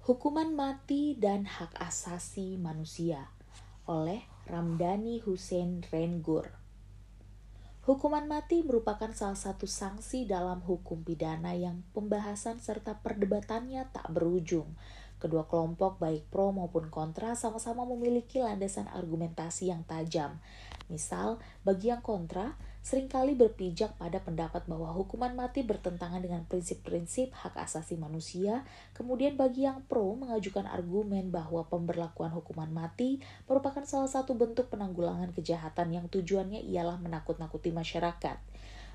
Hukuman Mati dan Hak Asasi Manusia oleh Ramdhani Hussein Rengur. Hukuman mati merupakan salah satu sanksi dalam hukum pidana yang pembahasan serta perdebatannya tak berujung. Kedua kelompok baik pro maupun kontra sama-sama memiliki landasan argumentasi yang tajam. Misal, bagi yang kontra, sering kali berpijak pada pendapat bahwa hukuman mati bertentangan dengan prinsip-prinsip hak asasi manusia, kemudian bagi yang pro mengajukan argumen bahwa pemberlakuan hukuman mati merupakan salah satu bentuk penanggulangan kejahatan yang tujuannya ialah menakut-nakuti masyarakat.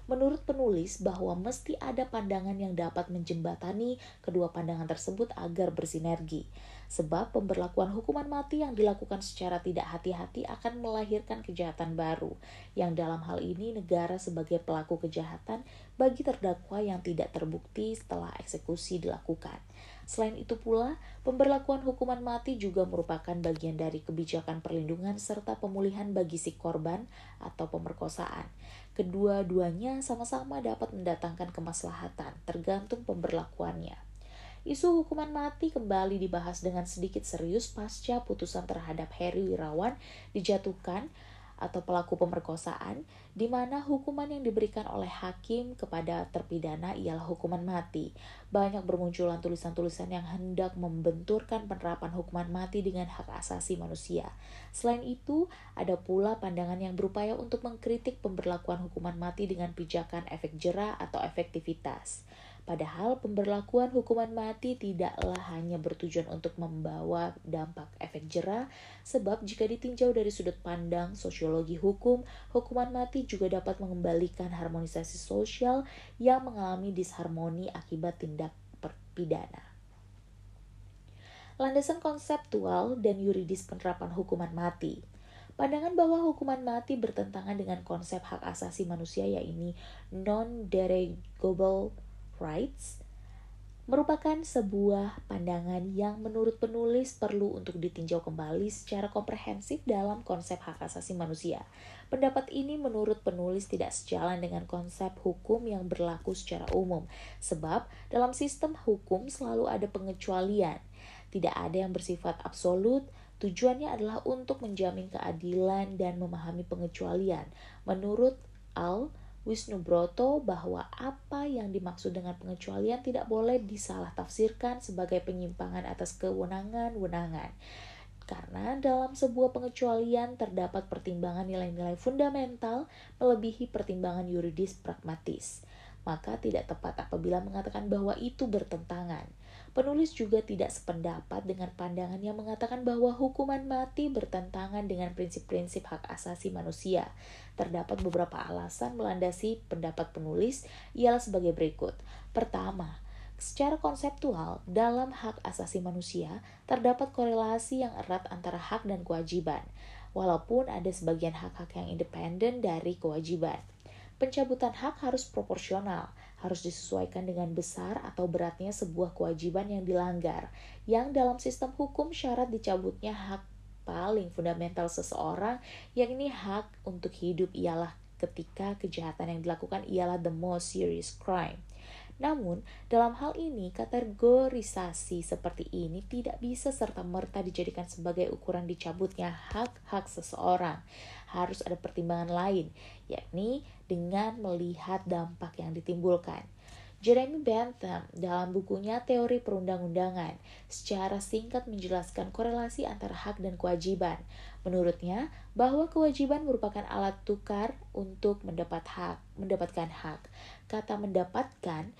Menurut penulis bahwa mesti ada pandangan yang dapat menjembatani kedua pandangan tersebut agar bersinergi. Sebab pemberlakuan hukuman mati yang dilakukan secara tidak hati-hati akan melahirkan kejahatan baru, yang dalam hal ini negara sebagai pelaku kejahatan bagi terdakwa yang tidak terbukti setelah eksekusi dilakukan. Selain itu pula, pemberlakuan hukuman mati juga merupakan bagian dari kebijakan perlindungan serta pemulihan bagi si korban atau pemerkosaan. Kedua-duanya sama-sama dapat mendatangkan kemaslahatan, tergantung pemberlakuannya. Isu hukuman mati kembali dibahas dengan sedikit serius pasca putusan terhadap Heri Wirawan dijatuhkan atau pelaku pemerkosaan, di mana hukuman yang diberikan oleh hakim kepada terpidana ialah hukuman mati. Banyak bermunculan tulisan-tulisan yang hendak membenturkan penerapan hukuman mati dengan hak asasi manusia. Selain itu, ada pula pandangan yang berupaya untuk mengkritik pemberlakuan hukuman mati dengan pijakan efek jerah atau efektivitas. Padahal pemberlakuan hukuman mati tidaklah hanya bertujuan untuk membawa dampak efek jerah, sebab jika ditinjau dari sudut pandang sosiologi hukum, hukuman mati juga dapat mengembalikan harmonisasi sosial yang mengalami disharmoni akibat tindak pidana. Landasan konseptual dan yuridis penerapan hukuman mati. Pandangan bahwa hukuman mati bertentangan dengan konsep hak asasi manusia yaitu non-derogable rights merupakan sebuah pandangan yang menurut penulis perlu untuk ditinjau kembali secara komprehensif dalam konsep hak asasi manusia. Pendapat ini menurut penulis tidak sejalan dengan konsep hukum yang berlaku secara umum, sebab dalam sistem hukum selalu ada pengecualian. Tidak ada yang bersifat absolut, tujuannya adalah untuk menjamin keadilan dan memahami pengecualian. Menurut Al, Wisnu Broto bahwa apa yang dimaksud dengan pengecualian tidak boleh disalah tafsirkan sebagai penyimpangan atas kewenangan-wenangan. Karena dalam sebuah pengecualian terdapat pertimbangan nilai-nilai fundamental melebihi pertimbangan yuridis pragmatis. Maka tidak tepat apabila mengatakan bahwa itu bertentangan. Penulis juga tidak sependapat dengan pandangan yang mengatakan bahwa hukuman mati bertentangan dengan prinsip-prinsip hak asasi manusia. Terdapat beberapa alasan melandasi pendapat penulis, ialah sebagai berikut. Pertama, Secara konseptual, dalam hak asasi manusia terdapat korelasi yang erat antara hak dan kewajiban, walaupun ada sebagian hak-hak yang independen dari kewajiban. Pencabutan hak harus proporsional, harus disesuaikan dengan besar atau beratnya sebuah kewajiban yang dilanggar, yang dalam sistem hukum syarat dicabutnya hak paling fundamental seseorang, yakni hak untuk hidup ialah ketika kejahatan yang dilakukan ialah the most serious crime. Namun, dalam hal ini, kategorisasi seperti ini tidak bisa serta-merta dijadikan sebagai ukuran dicabutnya hak-hak seseorang. Harus ada pertimbangan lain, yakni dengan melihat dampak yang ditimbulkan. Jeremy Bentham dalam bukunya Teori Perundang-undangan secara singkat menjelaskan korelasi antara hak dan kewajiban. Menurutnya, bahwa kewajiban merupakan alat tukar untuk mendapat hak, mendapatkan hak. Kata mendapatkan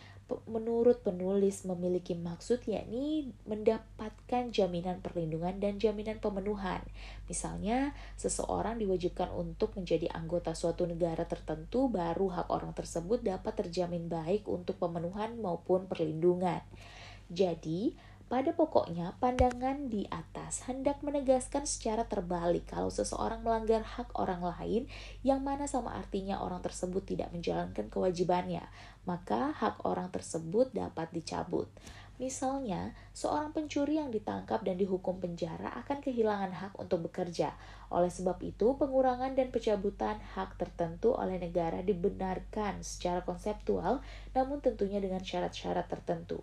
menurut penulis memiliki maksud yakni mendapatkan jaminan perlindungan dan jaminan pemenuhan. Misalnya, seseorang diwajibkan untuk menjadi anggota suatu negara tertentu baru hak orang tersebut dapat terjamin baik untuk pemenuhan maupun perlindungan. Jadi, pada pokoknya, pandangan di atas hendak menegaskan secara terbalik kalau seseorang melanggar hak orang lain yang mana sama artinya orang tersebut tidak menjalankan kewajibannya, maka hak orang tersebut dapat dicabut. Misalnya, seorang pencuri yang ditangkap dan dihukum penjara akan kehilangan hak untuk bekerja. Oleh sebab itu, pengurangan dan pencabutan hak tertentu oleh negara dibenarkan secara konseptual, namun tentunya dengan syarat-syarat tertentu.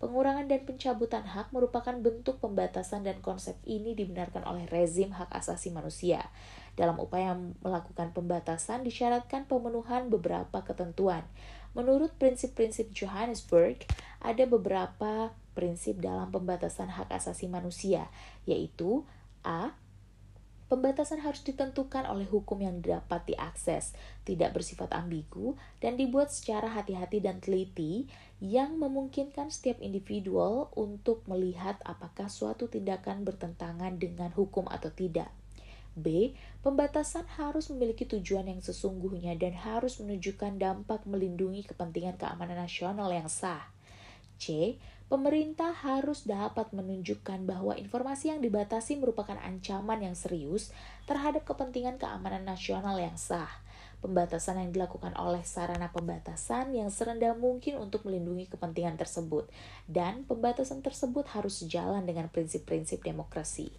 Pengurangan dan pencabutan hak merupakan bentuk pembatasan dan konsep ini dibenarkan oleh rezim hak asasi manusia. Dalam upaya melakukan pembatasan disyaratkan pemenuhan beberapa ketentuan. Menurut prinsip-prinsip Johannesburg, ada beberapa prinsip dalam pembatasan hak asasi manusia, yaitu A. Pembatasan harus ditentukan oleh hukum yang dapat diakses, tidak bersifat ambigu, dan dibuat secara hati-hati dan teliti yang memungkinkan setiap individual untuk melihat apakah suatu tindakan bertentangan dengan hukum atau tidak. B. Pembatasan harus memiliki tujuan yang sesungguhnya dan harus menunjukkan dampak melindungi kepentingan keamanan nasional yang sah. C pemerintah harus dapat menunjukkan bahwa informasi yang dibatasi merupakan ancaman yang serius terhadap kepentingan keamanan nasional yang sah. Pembatasan yang dilakukan oleh sarana pembatasan yang serendah mungkin untuk melindungi kepentingan tersebut, dan pembatasan tersebut harus sejalan dengan prinsip-prinsip demokrasi.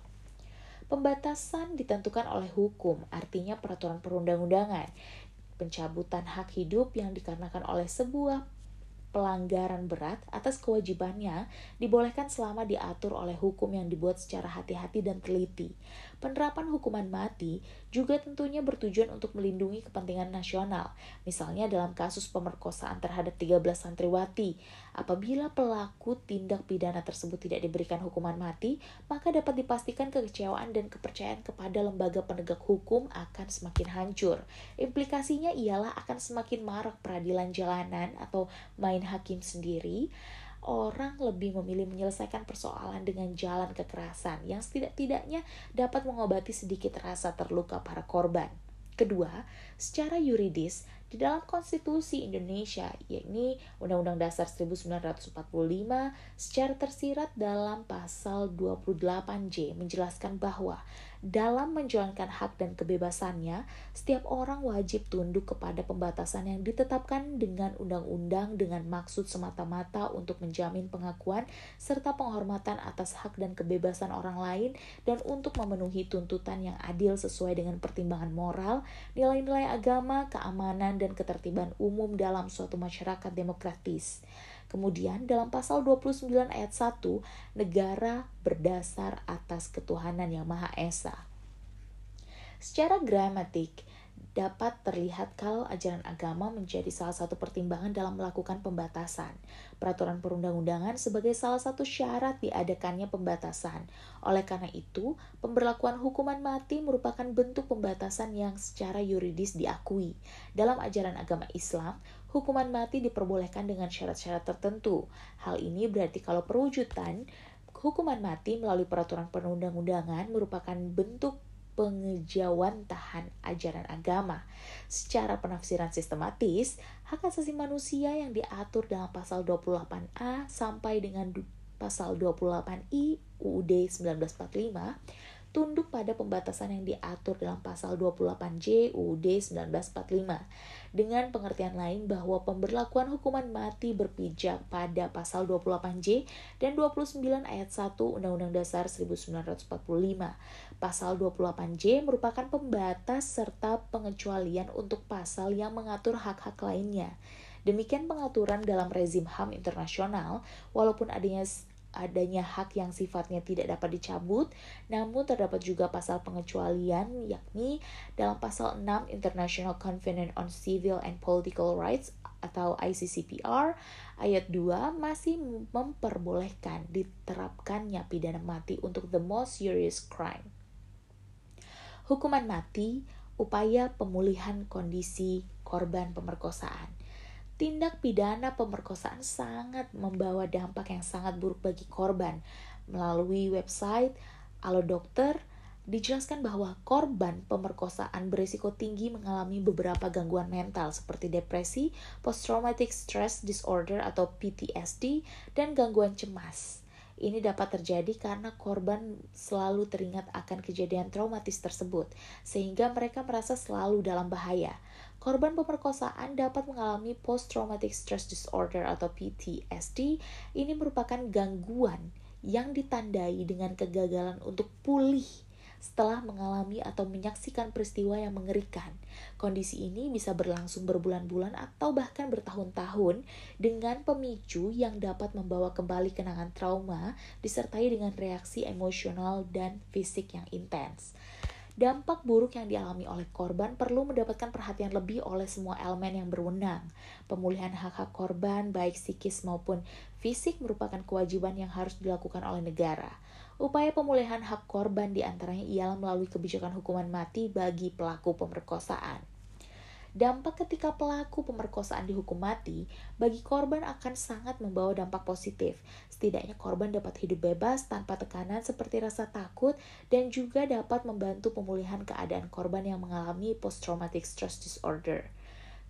Pembatasan ditentukan oleh hukum, artinya peraturan perundang-undangan. Pencabutan hak hidup yang dikarenakan oleh sebuah pelanggaran berat atas kewajibannya dibolehkan selama diatur oleh hukum yang dibuat secara hati-hati dan teliti. Penerapan hukuman mati juga tentunya bertujuan untuk melindungi kepentingan nasional, misalnya dalam kasus pemerkosaan terhadap 13 santriwati. Apabila pelaku tindak pidana tersebut tidak diberikan hukuman mati, maka dapat dipastikan kekecewaan dan kepercayaan kepada lembaga penegak hukum akan semakin hancur. Implikasinya ialah akan semakin marak peradilan jalanan atau main hakim sendiri orang lebih memilih menyelesaikan persoalan dengan jalan kekerasan yang setidak-tidaknya dapat mengobati sedikit rasa terluka para korban. Kedua, secara yuridis, di dalam konstitusi Indonesia, yakni Undang-Undang Dasar 1945, secara tersirat dalam pasal 28J menjelaskan bahwa dalam menjalankan hak dan kebebasannya, setiap orang wajib tunduk kepada pembatasan yang ditetapkan dengan undang-undang dengan maksud semata-mata untuk menjamin pengakuan serta penghormatan atas hak dan kebebasan orang lain dan untuk memenuhi tuntutan yang adil sesuai dengan pertimbangan moral, nilai-nilai agama, keamanan, dan ketertiban umum dalam suatu masyarakat demokratis. Kemudian dalam pasal 29 ayat 1, negara berdasar atas ketuhanan yang Maha Esa. Secara gramatik, dapat terlihat kalau ajaran agama menjadi salah satu pertimbangan dalam melakukan pembatasan. Peraturan perundang-undangan sebagai salah satu syarat diadakannya pembatasan. Oleh karena itu, pemberlakuan hukuman mati merupakan bentuk pembatasan yang secara yuridis diakui. Dalam ajaran agama Islam, hukuman mati diperbolehkan dengan syarat-syarat tertentu. Hal ini berarti kalau perwujudan hukuman mati melalui peraturan perundang-undangan merupakan bentuk pengejauhan tahan ajaran agama. Secara penafsiran sistematis, hak asasi manusia yang diatur dalam pasal 28A sampai dengan pasal 28I UUD 1945 tunduk pada pembatasan yang diatur dalam pasal 28J UUD 1945 dengan pengertian lain bahwa pemberlakuan hukuman mati berpijak pada pasal 28J dan 29 ayat 1 Undang-Undang Dasar 1945. Pasal 28J merupakan pembatas serta pengecualian untuk pasal yang mengatur hak-hak lainnya. Demikian pengaturan dalam rezim HAM internasional, walaupun adanya adanya hak yang sifatnya tidak dapat dicabut, namun terdapat juga pasal pengecualian yakni dalam pasal 6 International Covenant on Civil and Political Rights atau ICCPR ayat 2 masih memperbolehkan diterapkannya pidana mati untuk the most serious crime. Hukuman mati, upaya pemulihan kondisi korban pemerkosaan tindak pidana pemerkosaan sangat membawa dampak yang sangat buruk bagi korban. Melalui website Alo Dokter, dijelaskan bahwa korban pemerkosaan berisiko tinggi mengalami beberapa gangguan mental seperti depresi, post-traumatic stress disorder atau PTSD, dan gangguan cemas. Ini dapat terjadi karena korban selalu teringat akan kejadian traumatis tersebut, sehingga mereka merasa selalu dalam bahaya. Korban pemerkosaan dapat mengalami post-traumatic stress disorder atau PTSD. Ini merupakan gangguan yang ditandai dengan kegagalan untuk pulih setelah mengalami atau menyaksikan peristiwa yang mengerikan. Kondisi ini bisa berlangsung berbulan-bulan atau bahkan bertahun-tahun dengan pemicu yang dapat membawa kembali kenangan trauma disertai dengan reaksi emosional dan fisik yang intens. Dampak buruk yang dialami oleh korban perlu mendapatkan perhatian lebih oleh semua elemen yang berwenang. Pemulihan hak-hak korban, baik psikis maupun fisik, merupakan kewajiban yang harus dilakukan oleh negara. Upaya pemulihan hak korban di antaranya ialah melalui kebijakan hukuman mati bagi pelaku pemerkosaan. Dampak ketika pelaku pemerkosaan dihukum mati bagi korban akan sangat membawa dampak positif. Setidaknya korban dapat hidup bebas tanpa tekanan seperti rasa takut dan juga dapat membantu pemulihan keadaan korban yang mengalami post-traumatic stress disorder.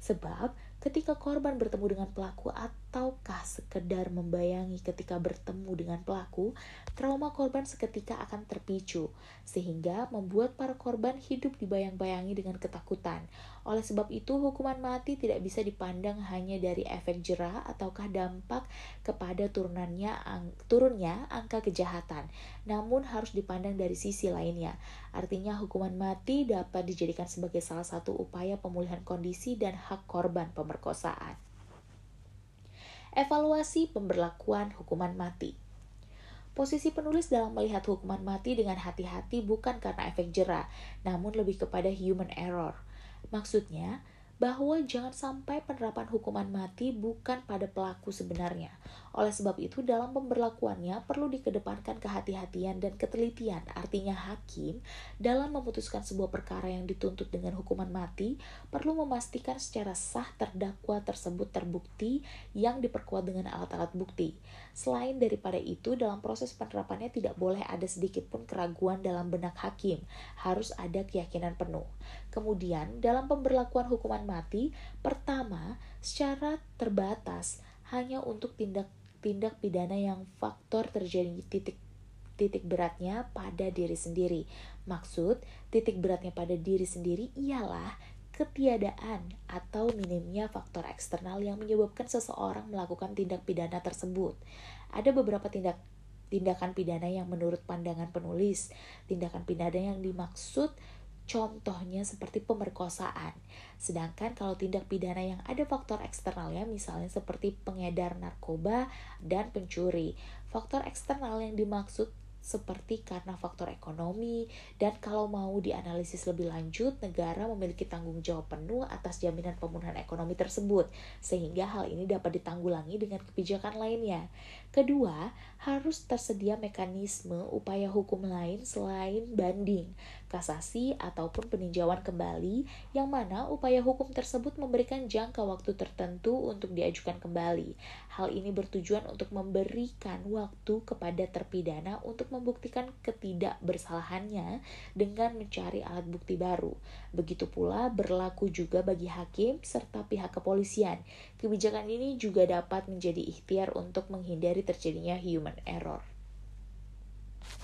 Sebab ketika korban bertemu dengan pelaku ataukah sekedar membayangi ketika bertemu dengan pelaku, trauma korban seketika akan terpicu, sehingga membuat para korban hidup dibayang-bayangi dengan ketakutan. Oleh sebab itu, hukuman mati tidak bisa dipandang hanya dari efek jerah ataukah dampak kepada turunannya ang turunnya angka kejahatan, namun harus dipandang dari sisi lainnya. Artinya, hukuman mati dapat dijadikan sebagai salah satu upaya pemulihan kondisi dan hak korban pemerkosaan. Evaluasi pemberlakuan hukuman mati. Posisi penulis dalam melihat hukuman mati dengan hati-hati bukan karena efek jerah, namun lebih kepada human error. Maksudnya, bahwa jangan sampai penerapan hukuman mati bukan pada pelaku sebenarnya. Oleh sebab itu, dalam pemberlakuannya perlu dikedepankan kehati-hatian dan ketelitian. Artinya, hakim dalam memutuskan sebuah perkara yang dituntut dengan hukuman mati perlu memastikan secara sah terdakwa tersebut terbukti yang diperkuat dengan alat-alat bukti. Selain daripada itu, dalam proses penerapannya tidak boleh ada sedikit pun keraguan dalam benak hakim. Harus ada keyakinan penuh. Kemudian, dalam pemberlakuan hukuman mati, pertama, secara terbatas hanya untuk tindak tindak pidana yang faktor terjadi titik titik beratnya pada diri sendiri. Maksud titik beratnya pada diri sendiri ialah ketiadaan atau minimnya faktor eksternal yang menyebabkan seseorang melakukan tindak pidana tersebut. Ada beberapa tindak tindakan pidana yang menurut pandangan penulis, tindakan pidana yang dimaksud Contohnya seperti pemerkosaan. Sedangkan kalau tindak pidana yang ada faktor eksternalnya misalnya seperti pengedar narkoba dan pencuri. Faktor eksternal yang dimaksud seperti karena faktor ekonomi dan kalau mau dianalisis lebih lanjut negara memiliki tanggung jawab penuh atas jaminan pemulihan ekonomi tersebut sehingga hal ini dapat ditanggulangi dengan kebijakan lainnya. Kedua, harus tersedia mekanisme upaya hukum lain selain banding, kasasi ataupun peninjauan kembali yang mana upaya hukum tersebut memberikan jangka waktu tertentu untuk diajukan kembali. Hal ini bertujuan untuk memberikan waktu kepada terpidana untuk membuktikan ketidakbersalahannya dengan mencari alat bukti baru. Begitu pula berlaku juga bagi hakim serta pihak kepolisian. Kebijakan ini juga dapat menjadi ikhtiar untuk menghindari terjadinya human error.